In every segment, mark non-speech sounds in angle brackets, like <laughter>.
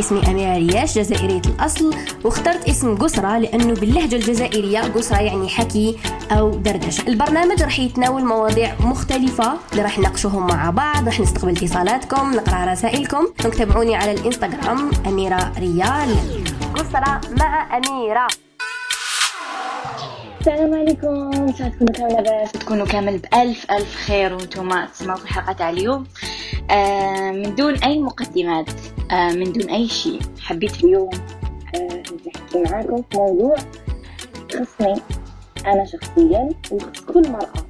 اسمي أميرة رياش جزائرية الأصل. واخترت اسم قسرة لأنه باللهجة الجزائرية قسرة يعني حكي أو دردشة. البرنامج راح يتناول مواضيع مختلفة اللي راح نناقشوهم مع بعض راح نستقبل اتصالاتكم نقرأ رسائلكم. تابعوني على الإنستغرام أميرة ريال. قسرة مع أميرة. السلام عليكم. ساعة تكونوا كامل لاباس تكونوا كامل بألف ألف خير. وأنتم تسمعوا في الحلقة تاع اليوم. آه من دون أي مقدمات. من دون أي شيء. حبيت اليوم آه نحكي معاكم في موضوع يخصني أنا شخصيا ويخص كل مرأة.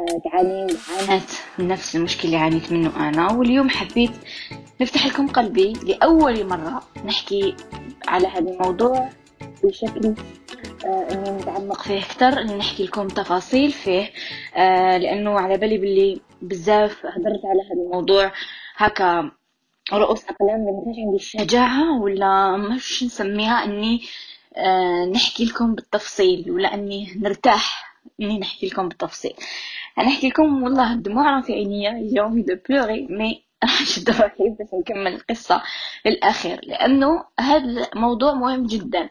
آه تعاني وعانت من نفس المشكلة اللي عانيت منه أنا. واليوم حبيت نفتح لكم قلبي لأول مرة نحكي على هذا الموضوع بشكل آه إني نتعمق فيه أكثر إني نحكي لكم تفاصيل فيه. آه لأنه على بالي باللي بزاف هدرت على هذا الموضوع. هكا رؤوس كانش عندي الشجاعه ولا مش نسميها إني آه نحكي لكم بالتفصيل ولا إني نرتاح إني نحكي لكم بالتفصيل. أنا أحكي لكم والله الدموع في عينيا اليوم de pleurer mais راح نشد روحي باش نكمل القصة للأخير لأنه هذا الموضوع مهم جدا.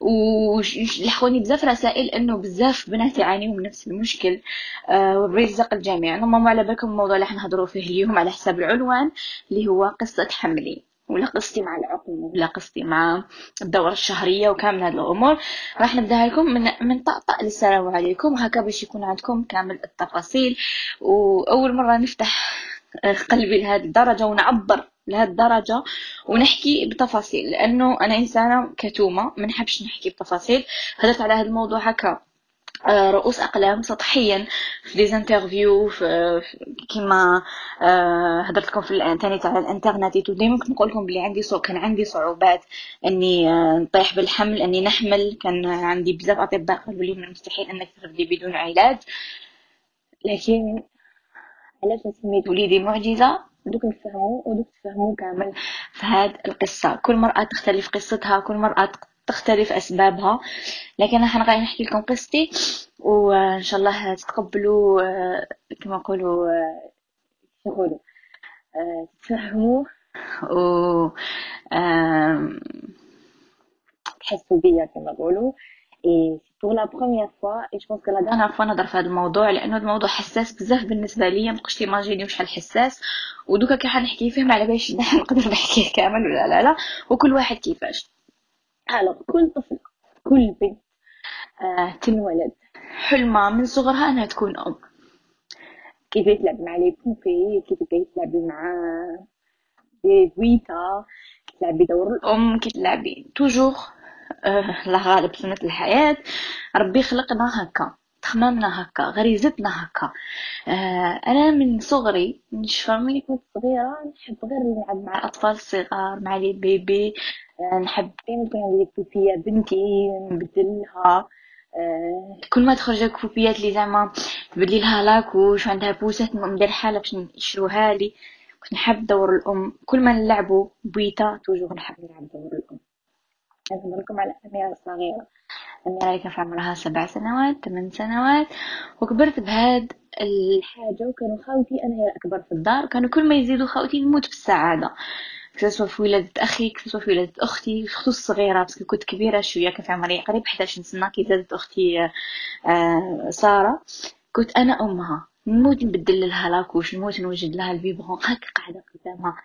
ولحقوني بزاف رسائل إنه بزاف بنات يعانيوا من نفس المشكل. آه وبيرزق الجميع. نضموا على بالكم الموضوع اللي حنهضروا فيه اليوم على حساب العنوان اللي هو قصة حملي. ولا قصتي مع العقم ولا قصتي مع الدورة الشهرية وكامل هذه الأمور. راح نبدأ لكم من من طقطق للسلام عليكم. هكا باش يكون عندكم كامل التفاصيل. وأول مرة نفتح قلبي لهذه الدرجة ونعبر لهذه الدرجة ونحكي بتفاصيل لأنه أنا إنسانة كتومة ما نحبش نحكي بتفاصيل. هدرت على هذا الموضوع هكا آه، رؤوس أقلام سطحيا في ديزانترفيو في كيما آه، هدرت لكم في الإنترنت على الإنترنت دائما كنت نقول لكم بلي عندي صو كان عندي صعوبات إني آه، نطيح بالحمل إني نحمل. كان عندي بزاف أطباء قالوا لي من المستحيل إنك ترفدي بدون علاج. لكن علاش سميت وليدي معجزة؟ دوك نفهمو ودوك تفهمو كامل في هاد القصة. كل مرأة تختلف قصتها كل مرأة تختلف أسبابها. لكن أنا غادي نحكي لكم قصتي وإن شاء الله تتقبلوا آه، كما نقولوا آه، نقولوا آه، تفهموا و تحسوا بيا كما نقولوا pour la première fois et je pense que la dernière fois نهضر في هذا الموضوع لأنه الموضوع حساس بزاف بالنسبة ليا. مابقيتش تيماجيني شحال حساس. ودوكا كي حنحكي فيه ما على باليش <laughs> نقدر نحكيه كامل ولا لا لا. وكل واحد كيفاش. alors كل طفل كل بنت آه تنولد حلمها من صغرها أنها تكون أم. كيف تلعب مع les poupées كيف تلعبي مع دي بويتا تلعبي دور الأم كي تلعبي toujours الله غالب سنة الحياة. ربي خلقنا هكا تخمامنا هكا غريزتنا هكا. آه أنا من صغري نشفى ملي كنت صغيرة نحب غير نلعب مع الاطفال الصغار مع les bébés. آه نحب ديما يكون عندي بوبية بنتي نبدلها. آه كل ما تخرج بوبيات اللي زعما تبدلي لها la couche وعندها poussette ندير حالة باش يشروها لي. كنت نحب دور الأم. كل ما نلعبو بويتا toujours نحب نلعب دور الأم. نخبركم على أميرة الصغيرة. أميرة كان في عمرها سبع سنوات ثمان سنوات وكبرت بهاد الحاجة وكانوا خاوتي أنا هي الأكبر في الدار كانوا كل ما يزيدوا خاوتي نموت بالسعادة كسوا في ولادة أخي كسوا في ولادة أختي أختو الصغيرة بس كنت كبيرة شوية كان في عمري قريب 11 سنة كي زادت أختي آه سارة. كنت أنا أمها نموت نبدل لها لاكوش نموت نوجد لها البيبغون هكا قاعدة قدامها.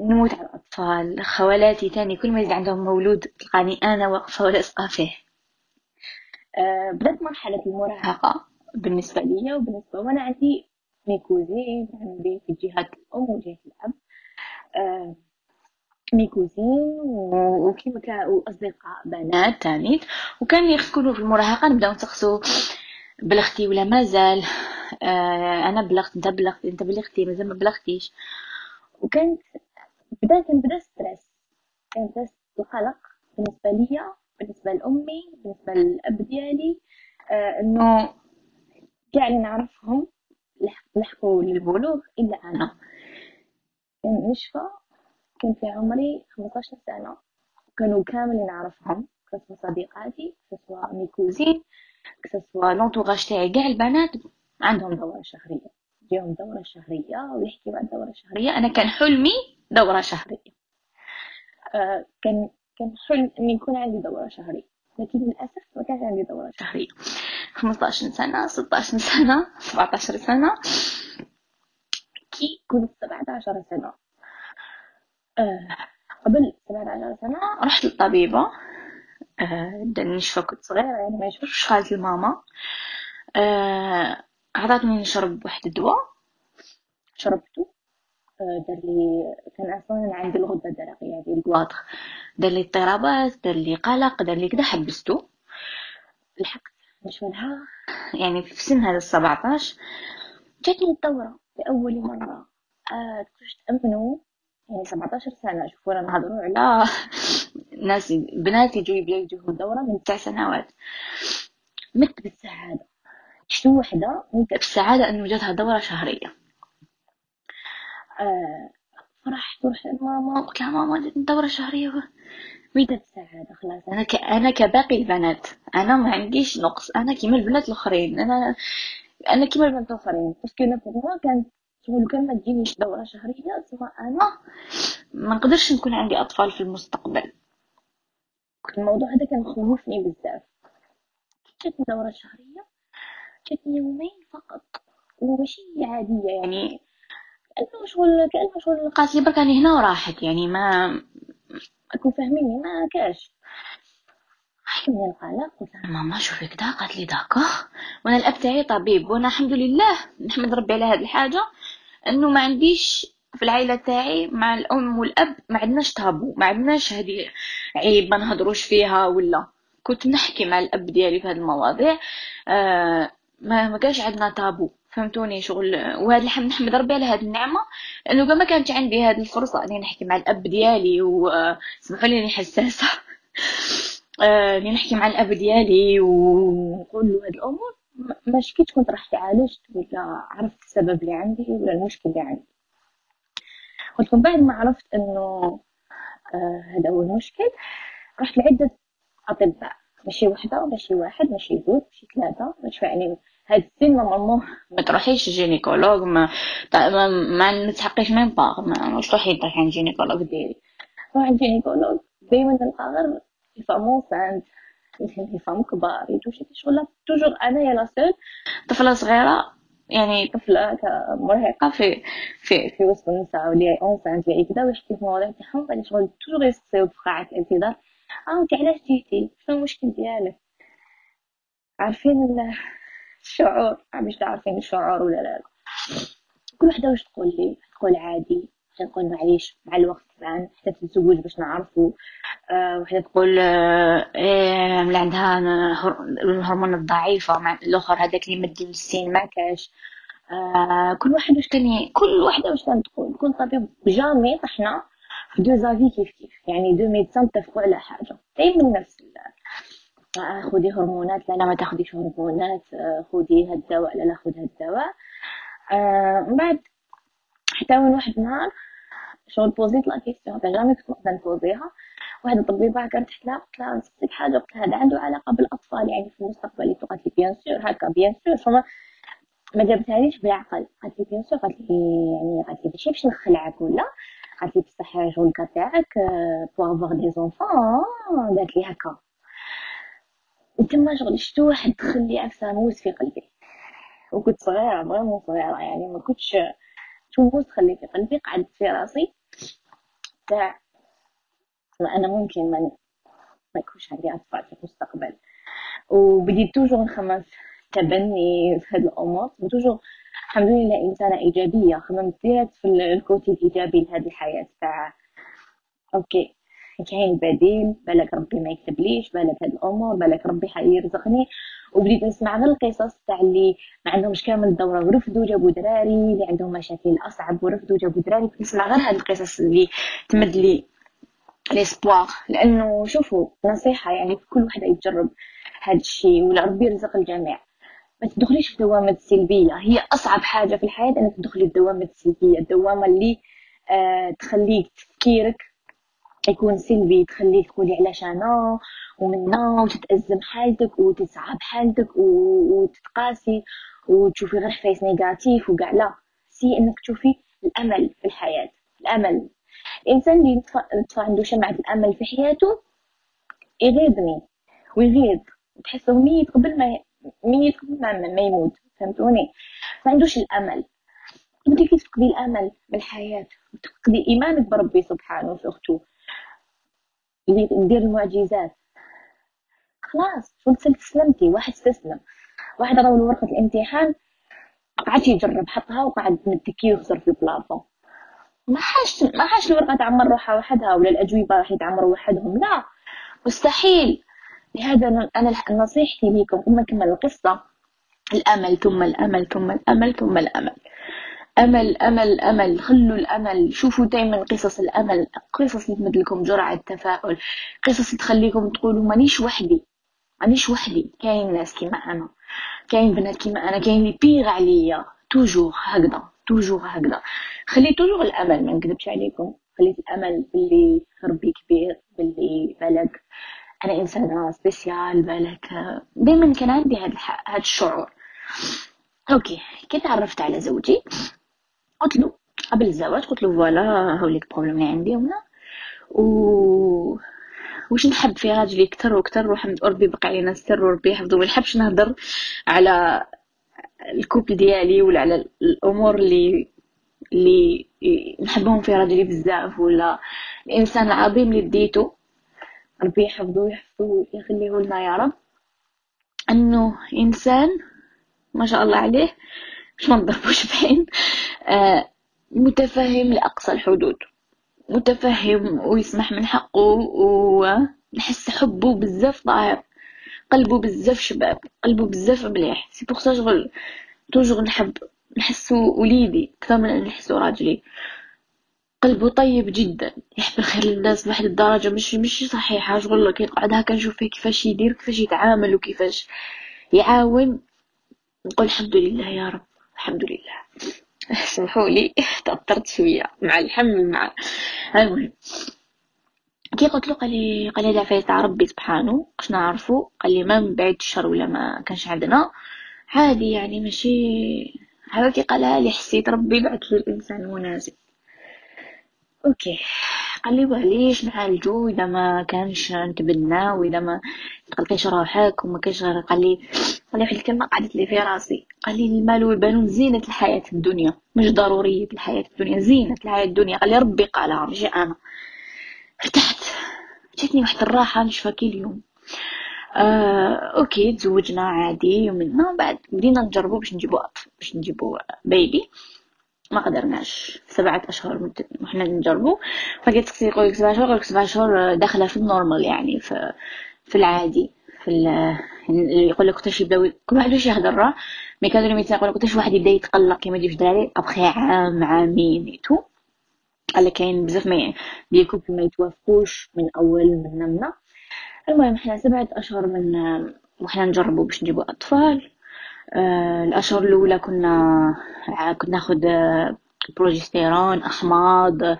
نموت على الأطفال. خوالاتي تاني كل ما يزيد عندهم مولود تلقاني أنا واقفة ولازقة فيه. آه، بدأت مرحلة المراهقة بالنسبة لي وبالنسبة وأنا عندي mes cousines عندي في جهة الأم وجهة الأب. آه، mes cousines وكيما وأصدقاء بنات تاني. وكان يسكنوا في المراهقة نبدأو نسقسو بلغتي ولا مازال. آه أنا بلغت أنت بلغت أنت بلغتي مازال ما بلغتيش. وكانت بداية بدا stress. كان stress وقلق بالنسبة ليا بالنسبة لأمي بالنسبة للأب ديالي. آه إنه كاع اللي نعرفهم لحقوا للبلوغ إلا أنا. كان نشفى كان في عمري خمسطاش سنة. كانوا كامل نعرفهم كسوا صديقاتي كسوا mes cousines كسوا لونتوغاج تاعي كاع البنات عندهم دورة شهرية. يوم دورة شهرية ويحكي عن دورة شهرية أنا كان حلمي دورة شهرية. آه كان كان حلم اني يكون عندي دورة شهرية. لكن للأسف ما كانش عندي دورة شهرية. 15 سنة 16 سنة 17 سنة. كي كنت 17 سنة. آه قبل 17 سنة رحت للطبيبة. آه داني نشفى كنت صغيرة يعني ما نشوفش خالتي الماما. عطاتني نشرب واحد الدواء شربته. آه، دار لي كان أصلا عندي الغدة الدرقية هذه الكواطر دار لي اضطرابات دار لي قلق دار لي كذا حبستو لحقت نشوفها يعني في سن هذا السبعتاش جاتني الدورة لأول مرة. آه كنت تأمنوا يعني 17 سنة شوفوا رانا نهضروا على <laughs> ناس بنات يجوا يبداو يجيهم الدورة من تسع سنوات. مت بالسعادة. شتو وحدة مت بالسعادة أنه جاتها دورة شهرية. آه فرحت ورحت لماما قلت لها ماما جاتني دورة شهرية ميتة بالسعادة خلاص. أنا ك... أنا كباقي البنات أنا ما عنديش نقص أنا كيما البنات الآخرين أنا أنا كيما البنات الآخرين. parce que أنا pour كان شغل كان ما تجينيش دورة شهرية ثم أنا ما نقدرش نكون عندي أطفال في المستقبل. الموضوع هذا كان مخوفني بزاف. جاتني دورة شهرية جاتني يومين فقط وماشي عادية يعني. كأنه شغل كأنه شغل قالت لي برك هنا وراحت يعني ما أكون فاهميني ما كاش. من القلق قلت لها ماما شوفي كدا قالت لي داكو. وأنا الأب تاعي طبيب وأنا الحمد لله نحمد ربي على هذه الحاجة إنه ما عنديش في العائلة تاعي مع الأم والأب ما عندناش تابو ما عندناش هذه عيب ما نهضروش فيها ولا. كنت نحكي مع الأب ديالي في هذه المواضيع. آه ما ما كانش عندنا تابو فهمتوني شغل. وهذا الحمد نحمد ربي على هذه النعمة لأنه ما كانت عندي هذه الفرصة إني نحكي مع الأب ديالي وسمحوا لي إني حساسة. <laughs> إني نحكي مع الأب ديالي ونقول له هذه الأمور. ما شكيت كنت راح تعالجت ولا عرفت السبب اللي عندي ولا المشكل اللي عندي. قلت بعد ما عرفت إنه آه هذا هو المشكل رحت لعدة أطباء. ماشي وحدة ماشي واحد ماشي زوج ماشي ثلاثة مش يعني هاد السن normalement ما تروحيش gynécologue ما ما, ما تستحقيش même pas ما تروحي تروحي عند gynécologue ديالي روح عند gynécologue دايما نلقى غير les femmes enceintes les femmes كبار يجوش شغل. toujours أنا يا la seule طفلة صغيرة يعني طفلة مراهقة في في في وسط النساء واللي enceinte اللي كذا ويحكي في المواضيع تاعهم بعد شغل toujours يسقسيو في قاعه آه انت علاش جيتي؟ شنو المشكل ديالك؟ عارفين الشعور مش تعرفين الشعور ولا لا. كل وحدة وش تقول لي تقول عادي تقول معليش مع الوقت الآن حتى تتزوج باش نعرفو. أه وحدة تقول أه إيه اللي عندها الهرمونات ضعيفة مع الآخر هذاك اللي médecin ما كاش. أه كل واحد واش كان كل وحدة واش كانت تقول كل طبيب jamais طحنا في deux avis كيف كيف. يعني deux médecins اتفقوا على حاجة. دايما نفس خذي هرمونات لا لا ما تاخذيش هرمونات خذي هاد الدواء لا لا خذ هاد الدواء آه من بعد حتى من واحد النهار شغل بوزيت la question تاع jamais كنت نقدر نبوزيها واحد الطبيبة كانت تحت لها قلت لها نسقسيك حاجة قلت لها هذا عنده علاقة بالأطفال يعني في المستقبل قالت لي bien sûr هكا bien sûr فما ما جابتهاليش بالعقل. قالت لي bien sûr قالت لي يعني قالت لي ماشي باش نخلعك ولا قالت لي بصح شغل تاعك peux avoir des enfants قالت لي هكا. تما شغل شتو واحد دخل لي موس في قلبي. وكنت صغيرة vraiment صغيرة يعني ما كنتش موس تخلي في قلبي قعدت في راسي. تاع أنا ممكن ما ما يكونش عندي أطفال في المستقبل. وبديت toujours نخمم تبني في هاد الأمور. و toujours الحمد لله إنسانة إيجابية خممت في ال côté الإيجابي لهاد الحياة. تاع OK. كاين بديل بالك ربي ما يكتبليش بالك هاد الأمور بالك ربي حيرزقني وبديت نسمع غير القصص تاع اللي ما عندهمش كامل الدوره ورفدوا جابوا دراري اللي عندهم مشاكل أصعب ورفدوا جابوا دراري. نسمع غير هاد القصص اللي تمد لي l'espoir لأنه شوفوا نصيحة يعني كل وحده يتجرب هاد الشيء ولا ربي يرزق الجميع. ما تدخليش في دوامة السلبية هي أصعب حاجة في الحياة أنك تدخلي في دوامة السلبية الدوامة اللي آه تخليك تفكيرك يكون سلبي تخليك تقولي علاش أنا؟ ومنا وتتأزم حالتك وتتصعب حالتك وتتقاسي وتشوفي غير حفايس نيجاتيف وكاع. لا c'est إنك تشوفي الأمل في الحياة الأمل. الإنسان اللي يطفى عنده شمعة الأمل في حياته يغيظني ويغيظ. تحسه ميت قبل ما ميت قبل ما, ما يموت فهمتوني؟ ما عندوش الأمل. كيف تفقدي الأمل بالحياة وتفقدي إيمانك بربي سبحانه سورتو يدير المعجزات. خلاص شو استسلمتي واحد استسلم. واحد راهو ورقة الامتحان قعد يجرب حطها وقعد متكي يخسر في البلاطو. ما حاش ما حاش الورقة تعمر روحها وحدها ولا الأجوبة راح يتعمروا وحدهم لا. مستحيل. لهذا أنا نصيحتي ليكم أما كمل القصة الأمل ثم الأمل ثم الأمل ثم الأمل. أمل أمل أمل. خلوا الأمل. شوفوا دايما قصص الأمل. قصص تمد لكم جرعة تفاؤل. قصص تخليكم تقولوا مانيش وحدي. مانيش وحدي. كاين ناس كيما أنا. كاين بنات كيما أنا. كاين اللي pire عليا. toujours هكذا. toujours هكذا. خلي toujours الأمل. ما نكذبش عليكم. خليت الأمل باللي ربي كبير باللي بالك أنا إنسانة spéciale بالك دايما كان عندي هذا الشعور. OK. كي تعرفت على زوجي. قلت له قبل الزواج قلت له voilà هاوليك ال problème اللي عندي هنا. و واش نحب في راجلي كتر وكتر وحمد ربي بقى علينا السر وربي يحفظه. ما نحبش نهضر على ال couple ديالي ولا على الأمور اللي اللي نحبهم في راجلي بزاف. ولا الإنسان العظيم اللي ديته ربي يحفظه ويحفظه ويخليه لنا يا رب. أنه إنسان ما شاء الله عليه مش ما نضربوش بعين متفهم لأقصى الحدود. متفهم ويسمح من حقه ونحس حبه بزاف ظاهر قلبه بزاف شباب قلبه بزاف مليح. c'est pour ça شغل toujours نحب نحسو وليدي أكثر من أن نحسو راجلي. قلبه طيب جدا يحب الخير للناس بواحد الدرجة. مش مش صحيحة. شغل كيقعد هكا نشوف فيه كيفاش يدير كيفاش يتعامل وكيفاش يعاون نقول الحمد لله يا رب. الحمد لله. سمحوا لي تأثرت شوية مع الحمل مع المهم. كي قلت له؟ قال لي قال لي العفاية تاع ربي سبحانه. باش نعرفو؟ قال لي ما من بعيد الشر ولا ما كانش عندنا. عادي يعني ماشي هذا كي قالها لي حسيت ربي بعث الإنسان المناسب OK. لي ليش نعالجو إذا ما كانش نتبنى وإذا ما تقلقيش روحك وما كانش غير قال لي قال لي واحد الكلمة قعدت لي في راسي. قال لي المال والبنون زينة الحياة الدنيا. مش ضرورية الحياة الدنيا. زينة الحياة الدنيا. قال لي ربي قالها ماشي أنا. ارتحت. جاتني واحد الراحة نشفى كل يوم آه، OK تزوجنا عادي يومنا بعد بدينا نجربو باش نجيبو باش نجيبو بيبي ما قدرناش. سبعة أشهر وحنا نجربو فقلت سقسي يقولك سبعة أشهر يقولك سبعة أشهر داخلة في النورمال يعني في, في العادي في اللي يقول لك كنتش يبداو كل واحد واش يهضر مي كانوا لي ميدسان يقول لك كنتش واحد يبدأ يتقلق كيما يجي في الدراري أبخي عام عامين ايتو قال لك كاين بزاف ما دي كوبل ما يتوافقوش من أول من نمنا. المهم حنا سبعة أشهر من وحنا نجربوا باش نجيبوا أطفال. آه الأشهر الأولى كنا كنا ناخذ progestérone أحماض آه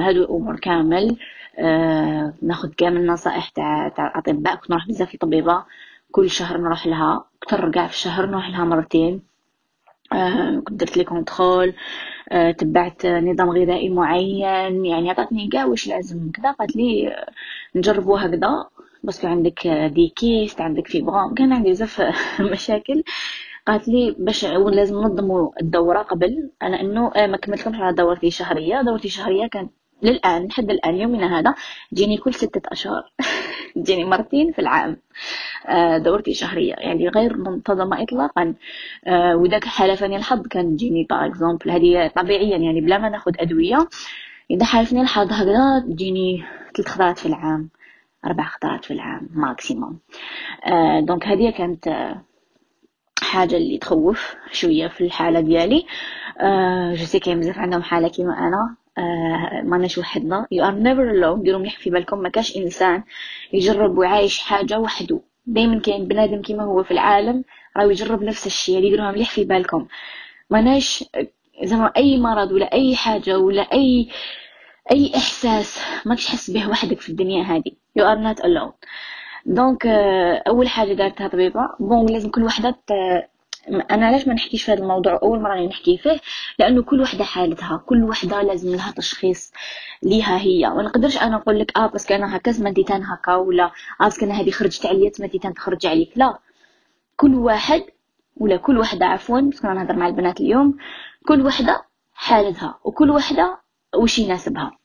هادو الأمور كامل. آه ناخذ كامل النصائح تاع تاع الأطباء. كنت نروح بزاف لطبيبه كل شهر نروح لها. أكثر كاع في الشهر نروح لها مرتين. آه كنت درت les contrôles آه تبعت نظام غذائي معين. يعني عطاتني كاع واش لازم كذا. قالت لي نجربوا هكذا. بس عندك des kystes عندك fibromes كان عندي بزاف <laughs> مشاكل. قالت لي باش لازم ننظموا الدورة قبل أنا إنه آه، ما كملتكمش على دورتي شهريه دورتي شهريه كانت للآن لحد الآن يومنا هذا تجيني كل ستة أشهر. <laughs> تجيني مرتين في العام. آه، دورتي شهرية يعني غير منتظمة إطلاقا. آه، وذاك حالفني الحظ كان تجيني par exemple هذه طبيعيا يعني بلا ما ناخذ أدوية. إذا حالفني الحظ هكذا تجيني ثلاث خطرات في العام. أربع خطرات في العام maximum آه، donc هذه كانت حاجة اللي تخوف شوية في الحالة ديالي. أه je sais كاين بزاف عندهم حالة كيما أنا. آه ماناش وحدنا you are never alone. ديروا مليح في بالكم. ما كاش إنسان يجرب ويعايش حاجة وحده. دائما كاين بنادم كيما هو في العالم راه يجرب نفس الشيء. اللي ديروها مليح في بالكم. ماناش زعما أي مرض ولا أي حاجة ولا أي أي إحساس ما تحس به وحدك في الدنيا هذه؟ You are not alone. donc أول حاجة دارتها طبيبة bon لازم كل وحدة أنا علاش ما نحكيش في هذا الموضوع؟ أول مرة راني نحكي فيه لأنه كل وحدة حالتها كل وحدة لازم لها تشخيص ليها هي. ما نقدرش أنا نقول لك آه parce que أنا هكا نتما تان هكا ولا آه parce que أنا هذه خرجت عليا نتما تان تخرج عليك. لا. كل واحد ولا كل وحدة عفوا parce que أنا نهضر مع البنات اليوم كل وحدة حالتها وكل وحدة وش يناسبها؟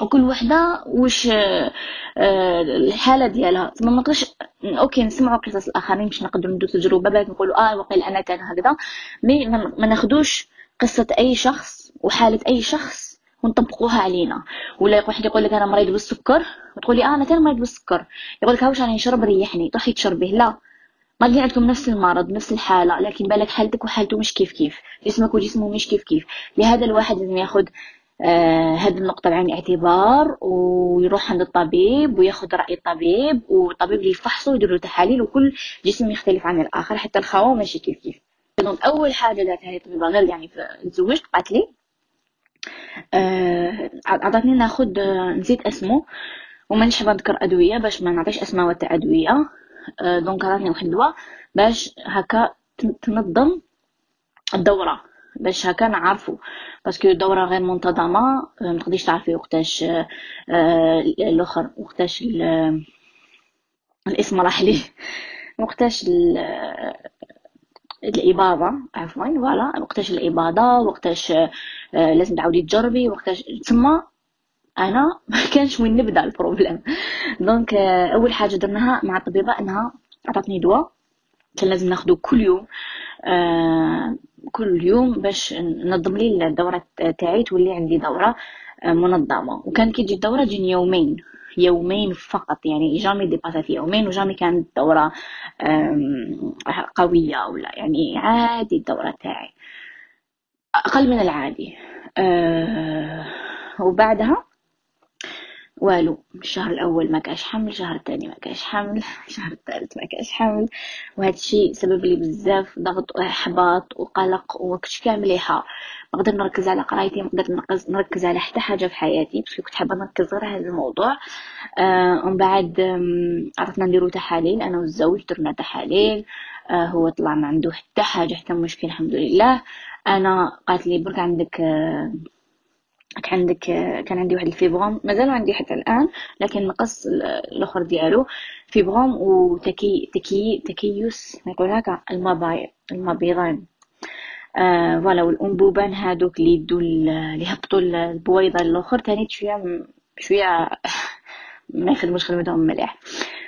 وكل وحدة وش آه، الحالة ديالها. ما نقدرش OK نسمعوا قصص الآخرين باش نقدروا ندو تجربة باش نقولوا آه وقيل أنا كان هكذا. mais ما ناخذوش قصة أي شخص وحالة أي شخص ونطبقوها علينا. ولا واحد يقول لك أنا مريض بالسكر وتقولي آه أنا كان مريض بالسكر. يقول لك واش راني نشرب ريحني؟ تروحي تشربيه. لا. اللي عندكم نفس المرض نفس الحالة لكن بالك حالتك وحالته مش كيف كيف. جسمك وجسمه مش كيف كيف. لهذا الواحد لازم ياخذ هذه النقطة بعين الاعتبار ويروح عند الطبيب وياخذ رأي الطبيب والطبيب اللي يفحصه ويدير تحاليل وكل جسم يختلف عن الآخر حتى الخوا ماشي كيف كيف دونك أول حاجة دارتها هي الطبيبة غير يعني تزوجت قالت لي آه عطاتني ناخذ آه نسيت اسمه وما نحب نذكر أدوية باش ما نعطيش أسماء تاع أدوية. آه donc عطاتني واحد الدواء باش هكا تنظم الدورة. باش هكا نعرفو. parce que الدورة غير منتظمة آه، ما تقديش تعرفي وقتاش آه، الآخر وقتاش الاسم راح لي <laughs> وقتاش الإباضة عفوا voilà. وقتاش الإباضة وقتاش آه، لازم تعاودي تجربي وقتاش. تما أنا <laughs> ما كانش وين نبدأ ال problème. <laughs> donc أول حاجة درناها مع الطبيبة إنها عطاتني دواء. كان لازم ناخده كل يوم آه كل يوم باش ننظم لي الدورة تاعي تولي عندي دورة آه منظمة. وكان كي تجي الدورة تجيني يومين يومين فقط يعني jamais dépass ات يومين و jamais كانت دورة قوية ولا يعني عادي الدورة تاعي أقل من العادي. أه وبعدها والو الشهر الأول ما كاش حمل الشهر الثاني ما كاش حمل <laughs> الشهر الثالث ما كاش حمل. وهذا الشيء سبب لي بزاف ضغط وإحباط وقلق وكنت كامل مليحه نقدر نركز على قرايتي نقدر نركز على حتى حاجة في حياتي بس كنت حابة نركز غير على هذا الموضوع. آه ومن بعد عرفنا نديرو تحاليل أنا والزوج درنا تحاليل. آه هو طلع ما عنده حتى حاجة حتى مشكل الحمد لله. أنا قالت لي برك عندك آه كان عندك كان عندي واحد ال fibrome مازال عندي حتى الآن لكن نقص الأخر ديالو. fibrome وتكي تكي تكيس ما يقول هكا المبايض المبيضان آه voilà والأنبوبان هادوك اللي يدو اللي يهبطوا البويضة الأخر تاني شوية شوية <laughs> ما يخدموش خدمتهم مليح.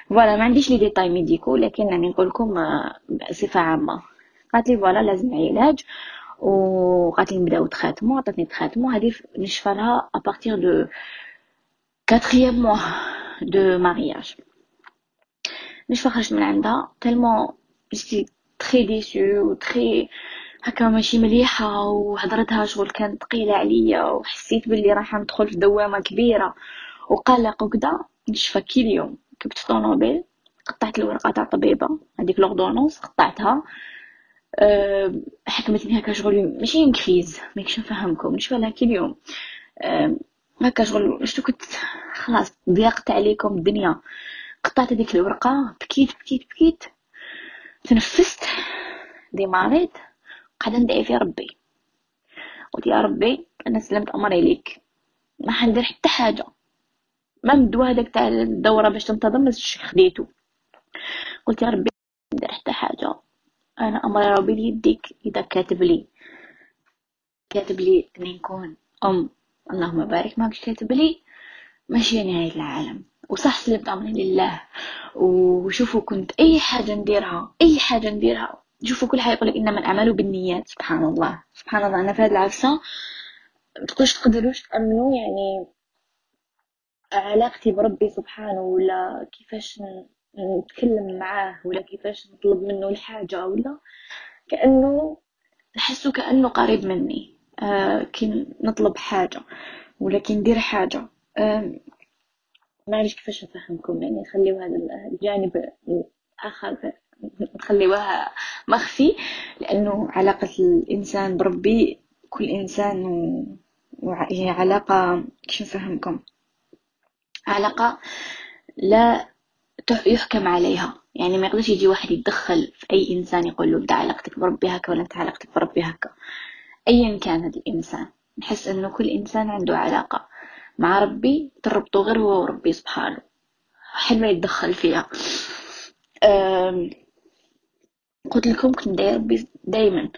voilà ما عنديش les détails médicaux لكن راني نقول لكم آه، بصفة عامة. قالت لي voilà لازم علاج. لي نبداو traitement عطاتني traitement. هذه نشفى لها à partir du quatrième mois de mariage نشفى خرجت من عندها tellement j'étais très déçue و très هكا ماشي مليحة وهضرتها شغل كانت ثقيلة عليا وحسيت باللي راح ندخل في دوامة كبيرة. وقلق وكدا نشفى كل يوم. كبت في طونوبيل قطعت الورقة تاع الطبيبة هذيك لوردونونس قطعتها. حكمتني هكا شغل ماشي نكفيز ماكش نفهمكم نشوف لها كل يوم أه هكا شغل شتو كنت خلاص ضيقت عليكم الدنيا. قطعت هذيك الورقة بكيت بكيت بكيت. تنفست. ديماريت قاعدة ندعي في ربي. قلت يا ربي أنا سلمت أمري ليك. ما حندير حتى حاجة. ما مدوا هذاك تاع الدورة باش تنتظم خديتو. قلت يا ربي أنا أمر ربي ليديك إذا كاتب لي. كاتب لي إني نكون أم. اللهم بارك ما كاتب لي. ماشي نهاية العالم. وصح سلمت أمري لله. وشوفوا كنت أي حاجة نديرها أي حاجة نديرها. شوفوا كل حاجة يقولك إنما الأعمال بالنيات. سبحان الله. سبحان الله. أنا في هذه العرسة متقدروش تقدروش تأمنوا؟ يعني علاقتي بربي سبحانه ولا كيفاش نتكلم معاه ولا كيفاش نطلب منه الحاجة ولا كأنه نحسه كأنه قريب مني. آه كي نطلب حاجة ولا كي ندير حاجة. آه ما عرفش كيفاش نفهمكم يعني نخليو هذا الجانب الآخر نخليوها مخفي لأنه علاقة الإنسان بربي كل إنسان و... علاقة كيف نفهمكم؟ علاقة لا يحكم عليها. يعني ما يقدرش يجي واحد يتدخل في أي إنسان يقول له انت علاقتك بربي هكا ولا انت علاقتك بربي هكا. ايا كان هذا الإنسان. نحس أنه كل إنسان عنده علاقة مع ربي تربطه غير هو وربي سبحانه. حد ما يتدخل فيها. قلت لكم كنت ندعي ربي دايما.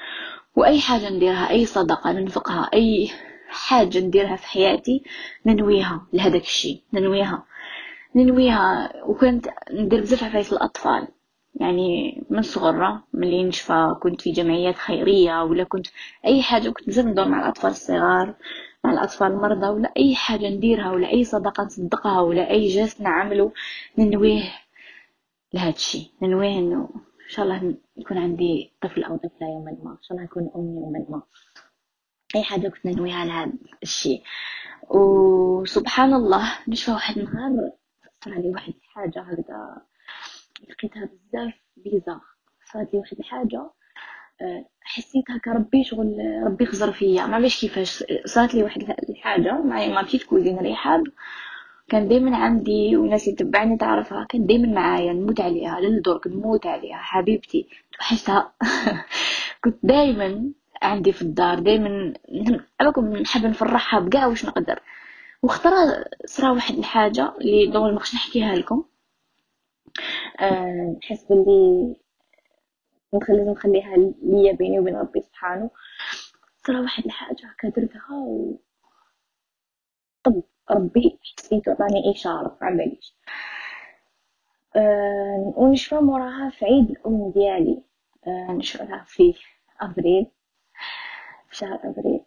وأي حاجة نديرها أي صدقة ننفقها أي حاجة نديرها في حياتي ننويها لهداك الشيء. ننويها. ننويها. وكنت ندير بزاف عفايس الأطفال يعني من صغرنا ملي نشفى كنت في جمعيات خيرية ولا كنت أي حاجة كنت بزاف ندور مع الأطفال الصغار مع الأطفال المرضى ولا أي حاجة نديرها ولا أي صدقة نصدقها ولا أي جست نعمله. ننويه لهذا الشيء ننويه إنه إن شاء الله يكون عندي طفل أو طفلة يوما ما. إن شاء الله يكون أمي يوما ما. أي حاجة كنت ننويها على هذا الشيء وسبحان الله نشفى واحد النهار صار علي واحد الحاجة هكذا لقيتها بزاف بيزا صارت لي واحد الحاجة آه، حسيت هكا ربي شغل ربي خزر فيا. ما عرفتش كيفاش صارت لي واحد الحاجة معي ما مشيت كوزين رحاب كان دايما عندي وناس يتبعني تعرفها كان دايما معايا نموت عليها للدرك نموت عليها حبيبتي. توحشتها. <laughs> كنت دايما عندي في الدار دايما أباكم نحب نفرحها بقى واش نقدر. واخترى صرا واحد الحاجة اللي دونك ما نحكيها لكم. نحس باللي لازم نخليها ليا بيني وبين ربي سبحانه. صرا واحد الحاجة هكا درتها و طب ربي حسيت عطاني إشارة معليش أه ونشفى موراها في عيد الأم ديالي. أه نشفى في أفريل في شهر أفريل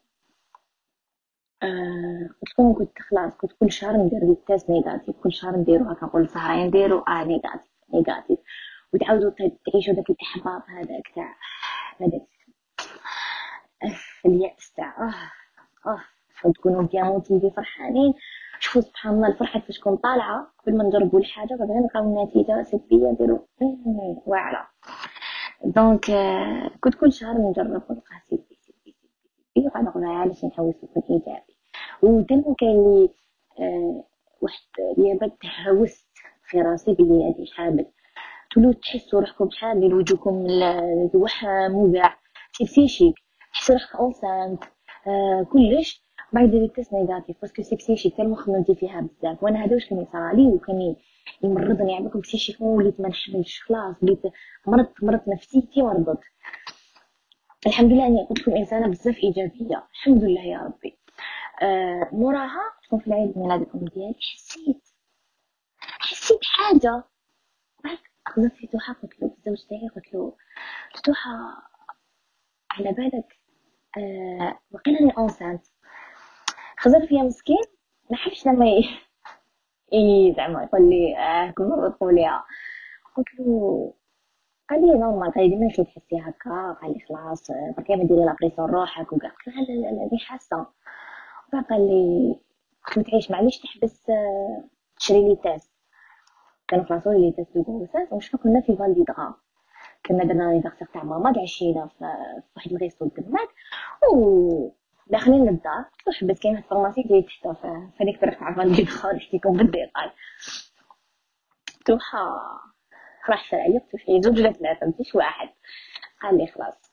آه قلت خلاص كل شهر ندير لي test négatif كل شهر نديرو هكا نقول سهرة نديرو آه négatif négatif. وتعاودوا تعيشوا داك الإحباط هذاك تاع هذاك اليأس تاع آه آه تكونوا bien motivées فرحانين. شوفوا سبحان الله الفرحة فاش تكون طالعة قبل ما نجربوا الحاجة بعدين نلقاو النتيجة سلبية نديرو واعرة. donc آه كنت كل شهر نجرب ونلقى سلبي سلبي سلبي وقاعدة نقول علاش نحوس يكون إيجابي؟ ودائما كاين لي آه واحد اليابات تهوست في راسي بلي هادي حامل تولو تحسوا روحكم حامل وجوكم الوحم موجع سي بسيشيك تحسوا روحك اونسانت آه كلش بعد ديري تيست نيجاتيف باسكو سي بسيشيك كان خممتي فيها بزاف. وأنا هذا واش كان يصرالي وكان يمرضني عباكم بسيشيك وليت ما نحملش خلاص وليت مرضت مرضت نفسيتي مرضت الحمد لله أني قلت لكم إنسانة بزاف إيجابية. الحمد لله يا ربي. موراها تكون في العيد ميلاد الأم ديالي. حسيت حسيت حاجة. خذت في توحة قلت له الزوج تاعي قلت له توحة على بالك. آه وقيل أني enceinte خزر فيها مسكين. ما حبش لما اي <laughs> زعما يقول لي آه كل مرة تقوليها قلت له قال لي normal قال لي ديما تحسي هكا. قال لي خلاص بركي ما ديري لابريسيون روحك. وكاع قلت له لا لا لا حاسة. قال لي كنت تعيش معليش تحبس آه، تشري لي تاس. كانوا فراسو لي تاس دو ومش كنا في فالدي دغا. كنا درنا لانيفرسير تاع ماما عشينا في واحد الغيستو تماك و داخلين للدار قلت حبيت كاين واحد الفارماسي اللي تحت في هذيك الطريق تاع فالدي دغا نحكيكم بالديتاي توحا. راح شرى لي شري زوج ولا ثلاثة ماشي واحد. قال لي خلاص.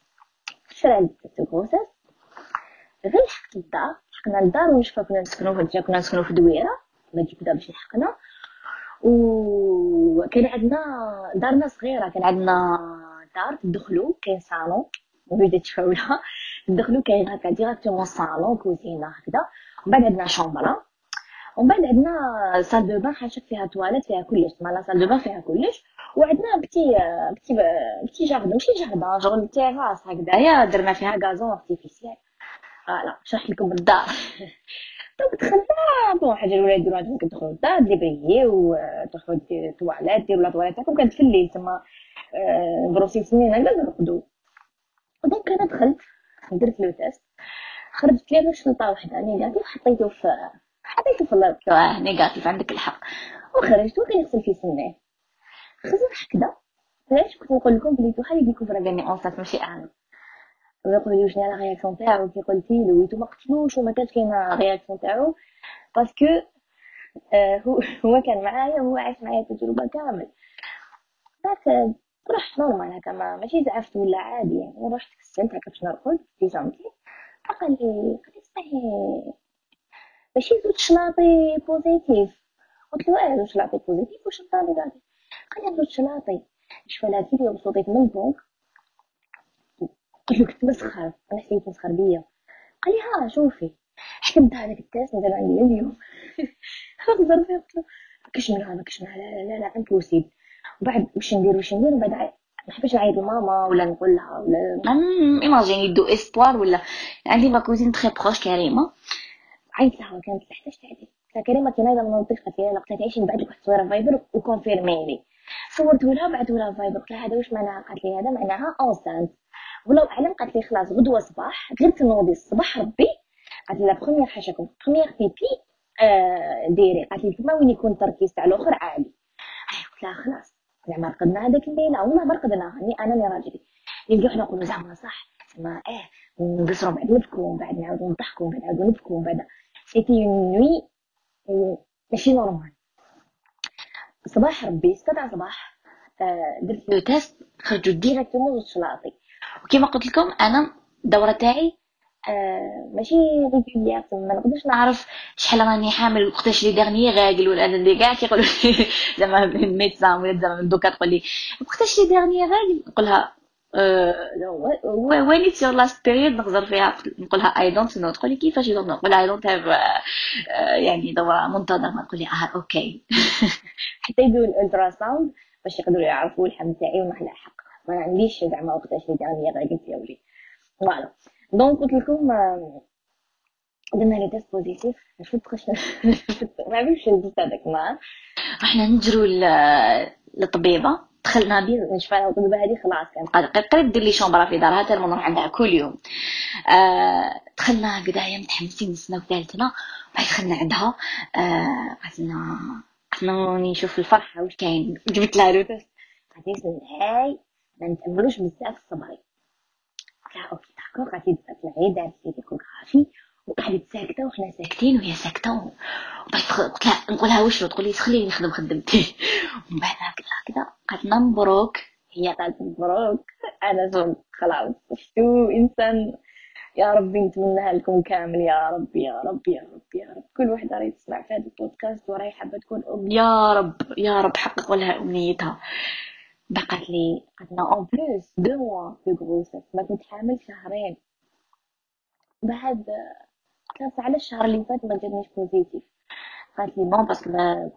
شرى لي تاس دو غير لحقت للدار لحقنا للدار ونشفى كنا نسكنو في كنا نسكنو في دويرة. ما تجيب باش لحقنا وكان عندنا دارنا صغيرة كان عندنا دار تدخلو كاين صالون. موجودة تفاولة تدخلو كاين هكا ديراكتومون صالون كوزينة هكذا. ومن بعد عندنا شومبرا ومن بعد عندنا salle de bain حاجة فيها تواليت فيها كلش. مالا salle de bain فيها كلش. وعندنا petit petit petit jardin ماشي jardin شغل تيراس هكذايا درنا فيها gazon artificiel voilà شرح لكم الدار. donc <laughs> دخلنا bon حاجة الولاد يديرو عندهم كيدخلو للدار ديبريي تروحو ديرو تواليت ديرو la toilette. تاعكم كانت في الليل تما نبروسيو سنين هكذا نرقدو. donc أنا دخلت درت le test خرجت لي غير شلطة وحده négatif حطيتو في حطيتو في ال lavabo négatif عندك الحق. وخرجت وكان يغسل في سنيه خزر هكذا علاش؟ كنت نقول لكم بلي تو خلي يديكم في راني enceinte ماشي أنا لي شنو la réaction تاعو كي قلتي له ويتو ما قتلوش وما كانش كاينة réaction تاعو parce que هو كان معايا وهو عايش معايا التجربه كامل بعد رحت normal هكا ما ماشي زعفت ولا عادي يعني رحت كسلت هكا باش نرقد في بيجامتي فقال لي قال لي ماشي زوج شلاطي positif قلت له آه زوج شلاطي positif واش نطالي قال لي زوج شلاطي شفالها كي بصوتي من البنك قلت له كنت مسخر أنا حسيت مسخر بيا. قال لي ها شوفي حكمت هذاك الكاس مازال عندي اليوم. <laughs> خزر فيه قلت له كاش منها ما كاش منها لا لا لا, لا impossible وبعد واش ندير واش ندير؟ وبعد ما نحبش نعيط لماما ولا نقول لها ولا imaginez des espoirs ولا. عندي ma cousine très proche كريمة. عيطت لها كانت تحتاج تعيط قلت كريمة كي نايضه من المنطقة ديالنا قلت تعيش نبعث لك واحد الصورة فايبر و confirme لي. صورته لها بعثوا لها فايبر قلت لها هذا واش معناها؟ قالت لي هذا معناها enceinte والله أعلم قالت لي خلاص غدوة صباح غير تنوضي الصباح ربي قالت لي la première حاجة كون première pipi آه ديري قالت لي تما وين يكون التركيز تاع الأخر عالي. قلت لها خلاص. زعما رقدنا هذيك الليلة والله ما رقدنا هني أنا اللي راجلي. نبداو حنا نقولوا زعما صح. زعما آه نقصروا بعد نبكوا بعد نعاودوا نضحكوا بعد نعاودوا نبكوا بعد. c'était une nuit ماشي normal صباح ربي ستة صباح آه درت le test خرجوا directement زوج شلاطي وكما قلت لكم أنا الدورة تاعي آه ماشي régulière ما نقدرش نعرف شحال راني حامل وقتاش les dernières règles ولا اللي كاع كيقولوا لي <laughs> زعما ال médecin ولا زعما الدكتور تقول لي وقتاش les dernières règles؟ نقولها when's your last period نخزر فيها نقولها I don't know تقول لي كيفاش don't know نقول I don't have يعني دورة منتظمه تقول لي آه okay <laughs> حتى يديروا ال ultrasound باش يقدروا يعرفوا الحمل تاعي ونحل حق ما عنديش زعما وقتاش لي يا ولي فوالا دونك قلت لكم درنا لي تيست بوزيتيف شو تخش ما عرفتش لبست هذاك ما رحنا نجرو للطبيبه دخلنا بي نشفى الطبيبه هذه خلاص كانت قريب دير لي شومبرا في دارها تما نروح عندها كل يوم. آه دخلنا قدايا متحمسين نسمعو ثالثنا بعد دخلنا عندها آه قالت لنا قالت لنا نشوف الفرحة واش كاين. جبت لها لو تيست قالت لي هاي. ما نتاملوش بزاف الصبري. d'accord قالت لي دخلت العيد دارت لي l'échographie وقعدت ساكتة وحنا ساكتين وهي ساكتة وبعد قلت لها نقولها واش تقول لي تخليني نخدم خدمتي. ومن بعد هكذا هكذا قالت لنا مبروك. هي قالت مبروك. أنا زون خلاص شفتو إنسان يا ربي نتمناها لكم كامل يا رب يا رب يا رب يا رب كل وحده راهي تسمع في هذا البودكاست وراهي حابة تكون أم. يا رب يا رب حققوا لها أمنيتها. بقات لي. لنا en plus deux mois de grossesse ما كنت حامل شهرين. بعد قلت على الشهر اللي فات ما جاتنيش positif قالت لي bon parce que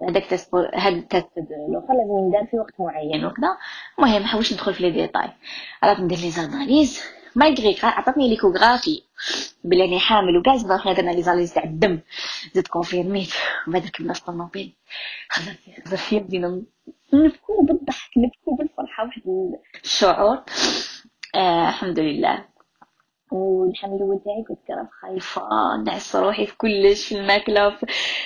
هذاك test هاد ال test الآخر لازم يندار في وقت معين وكذا. المهم حاولش ندخل في les détails. راه ندير les analyses. malgré عطاتني l'échographie بلي راني حامل وكاع زعما حنا درنا les analyses تاع الدم زدت كونفيرميت وبعد ركبنا في الطوموبيل خزر فيه خزر فيه بدينا نبكو بالضحك نبكو بالفرحه واحد الشعور آه الحمد لله والحمل الأول تاعي كنت كرا خايفه نعس روحي في كلش في الماكله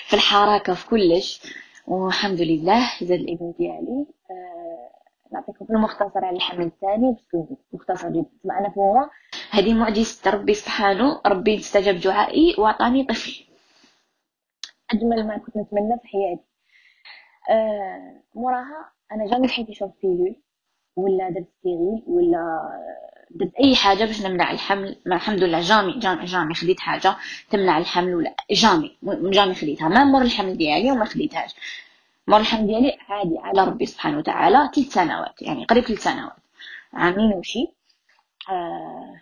في الحركه في كلش والحمد لله زاد الابن ديالي آه نعطيكم المختصر على الحمل الثاني باسكو مختصر جدا. أنا فورا هذه معجزة ربي سبحانه. ربي استجاب دعائي وأعطاني طفل. أجمل ما كنت نتمنى في حياتي. آه موراها أنا jamais حياتي شربت pilule ولا درت stérilet ولا درت أي حاجة باش نمنع الحمل. ما الحمد لله jamais jamais jamais خديت حاجة تمنع الحمل ولا jamais jamais خديتها. ما مر الحمل ديالي وما خديتهاش. مر الحمل ديالي عادي على ربي سبحانه وتعالى ثلاث سنوات يعني قريب ثلاث سنوات. عامين وشي. آه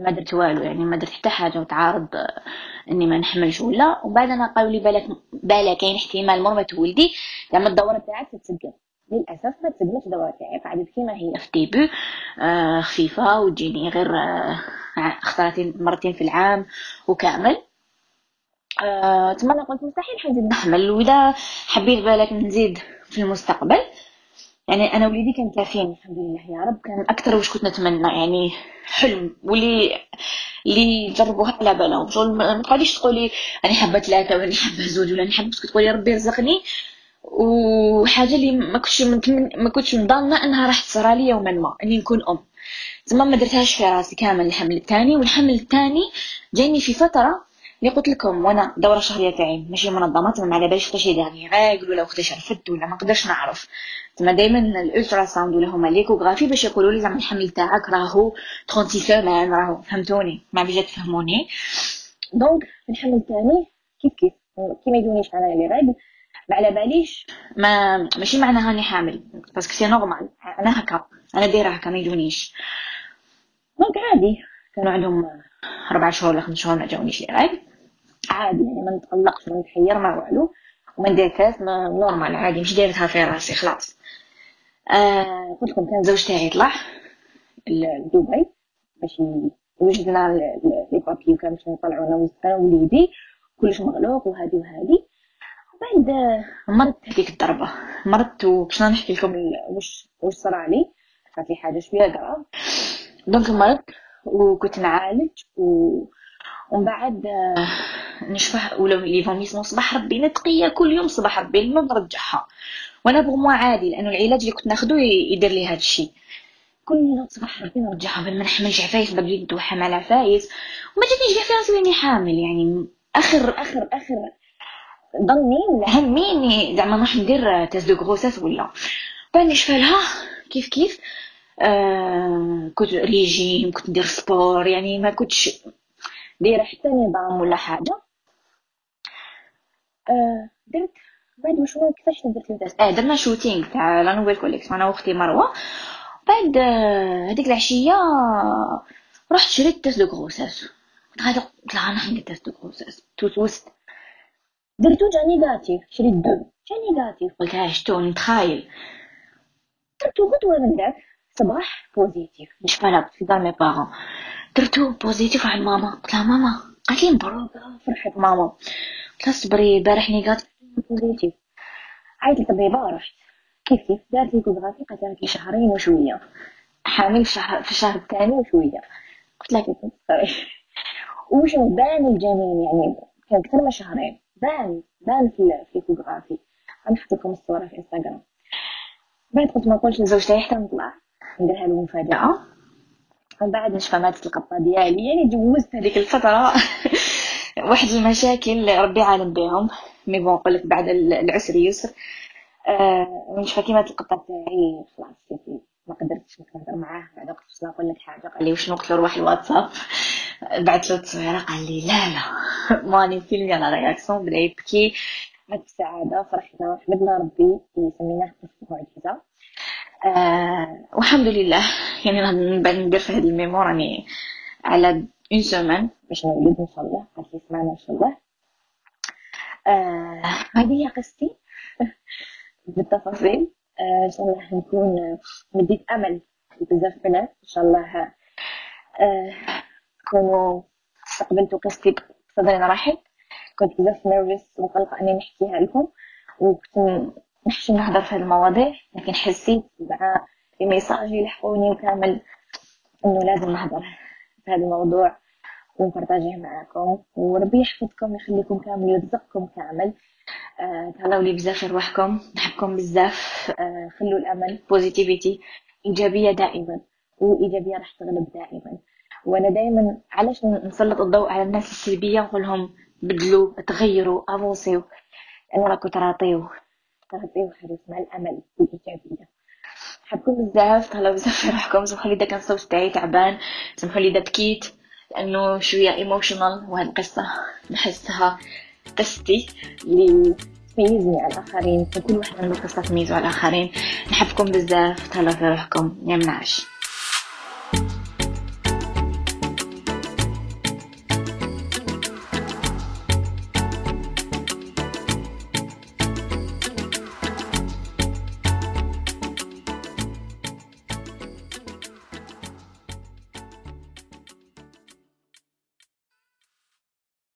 ما درت والو يعني ما درت حتى حاجة وتعارض آه إني ما نحملش ولا. وبعد أنا قالوا لي بالك بالك كاين احتمال مر ما تولدي. زعما الدورة تاعك تتسجل. للأسف ما تسجلتش الدورة تاعي قعدت كيما هي في ديبي آه خفيفة وتجيني غير آه اختارتين مرتين في العام وكامل. آه تما أنا قلت مستحيل حنزيد نحمل وإذا حبيت بالك نزيد في المستقبل. يعني أنا وليدي كان كافيين الحمد لله يا رب. كان أكثر واش كنت نتمنى يعني حلم واللي اللي جربوها على بالهم. شغل ما تقعديش تقولي أنا حابه ثلاثة ولا حابه زوج ولا حابه تقولي ربي رزقني وحاجة اللي ما كنتش ما كنتش مضامنة إنها راح تصرى لي يوما ما إني نكون أم. زعما ما درتهاش في راسي كامل الحمل الثاني والحمل الثاني جاني في فترة اللي قلت لكم وأنا الدوره الشهريه تاعي ماشي منظمة تما ما على باليش وقتاش يديرني راقل ولا وقتاش رفدت ولا ما نقدرش نعرف. تما دائما ال ultrasound ولا هما l'échographie باش يقولوا لي زعما الحمل تاعك راهو 36 semaines راهو فهمتوني؟ ما بيجي تفهموني. donc الحمل الثاني كيف كيف كي ما أنا les règles ما على باليش ما ماشي معناها راني حامل parce que c'est normal أنا هكا أنا دايرة هكا ما يجونيش. donc عادي كانوا عندهم أربع شهور ولا خمس شهور ما جاونيش les règles عادي يعني ما نتقلقش ما نتحير ما والو. وما ندير كاس ما normal عادي مش دايرتها في راسي خلاص. آه قلت لكم كان زوج تاعي طلع لدبي باش وجدنا les papiers وكان باش نطلعوا أنا ووليدي كلش مغلوق وهادي وهادي. بعد مرضت هذيك الضربة. مرضت وباش نحكي لكم واش واش صرا لي. صارت لي حاجة شوية grave donc مرضت وكنت نعالج و ومن بعد نشفه ولا les vomissements صباح ربي نتقية كل يوم صباح ربي المهم نرجعها. وأنا pour moi عادي لأنه العلاج اللي كنت ناخدو يدير لي هذا الشيء كل يوم صباح ربي نرجعها بل ما نحملش عفايس بلي ندو حمل عفايس. وما جاتنيش كاع في راسي راني حامل يعني آخر آخر آخر. ظني هميني زعما راح ندير test de grossesse ولا. بعد نشفالها كيف كيف؟ آه كنت ريجيم كنت ندير sport يعني ما كنتش دايرة حتى نظام ولا حاجة. آه درت بعد شوية كيفاش درت ال test آه درنا shooting تاع la nouvelle collection أنا وأختي مروة. بعد هذيك العشية رحت شريت test de غادا قلت لها أنا ندير test de grossesse tout de suite درتو جا négatif شريت deux. جا négatif قلت ها شتو نتخايل درتو غدوة من داك صباح positif نشفى في دار mes parents درتو positif عند ماما. قلت لها ماما قالت لي مبروك فرحت ماما. قلت لها صبري البارح négatif positif للطبيبة رحت كيف كيف؟ دارت لي échographie قالت لي شهرين وشوية. حامل في الشهر في الشهر الثاني وشوية. قلت لها كيف؟ وش بان الجنين يعني كان أكثر من شهرين. بان بان في l'échographie. غنحط لكم الصورة في إنستغرام. بعد قلت ما نقولش لزوجي حتى نطلع نديرها له مفاجأة. من بعد نشفى ماتت القطة ديالي. يعني جوزت هذيك الفترة. <laughs> واحد المشاكل ربي عالم بهم mais bon نقول بعد العسر يسر. آه نشفى كيما القطة تاعي خلاص ما قدرتش نهضر معاه بعد وقت باش نقول لك حاجة قال لي واش نقتل روح الواتساب؟ بعث له تصويره قال لي لا لا. <laughs> ماني filmé la réaction بدأ يبكي. مات السعادة فرحنا حمدنا ربي سميناه قصة معجزة. آه والحمد لله. يعني بعد ندير في هذه الميمور راني على une semaine باش نولد ان شاء الله قالت لي سمعنا ان شاء الله هذه هي قصتي بالتفاصيل ان شاء الله نكون مديت امل لبزاف بنات ان شاء الله آه تكونوا استقبلتوا قصتي بصدر رحب كنت بزاف nervous ومقلقة اني نحكيها لكم وكنت نحشم نهضر في هذه المواضيع لكن حسيت مع les messages يلحقوني وكامل انه لازم نهضر في هذا الموضوع ونبارطاجيه معاكم. وربي يحفظكم ويخليكم كامل ويرزقكم كامل. آه تهلاو لي بزاف في روحكم نحبكم بزاف. آه خلوا الأمل positivité إيجابية دائما وإيجابية راح تغلب دائما. وأنا دائما علاش نسلط الضوء على الناس السلبية ونقول لهم بدلوا تغيروا افونسيو لأن راكم تراطيو. تراطيو حاجة اسمها الأمل والايجابيه حبكم بزاف تهلاو بزاف في روحكم سمحوا لي كان الصوت تاعي تعبان سمحوا لي اذا بكيت لأنه شوية emotional وهاد القصة نحسها قصتي اللي تميزني على الآخرين كل واحد عنده قصة تميزه على الآخرين. نحبكم بزاف تهلاو في روحكم يا منعش.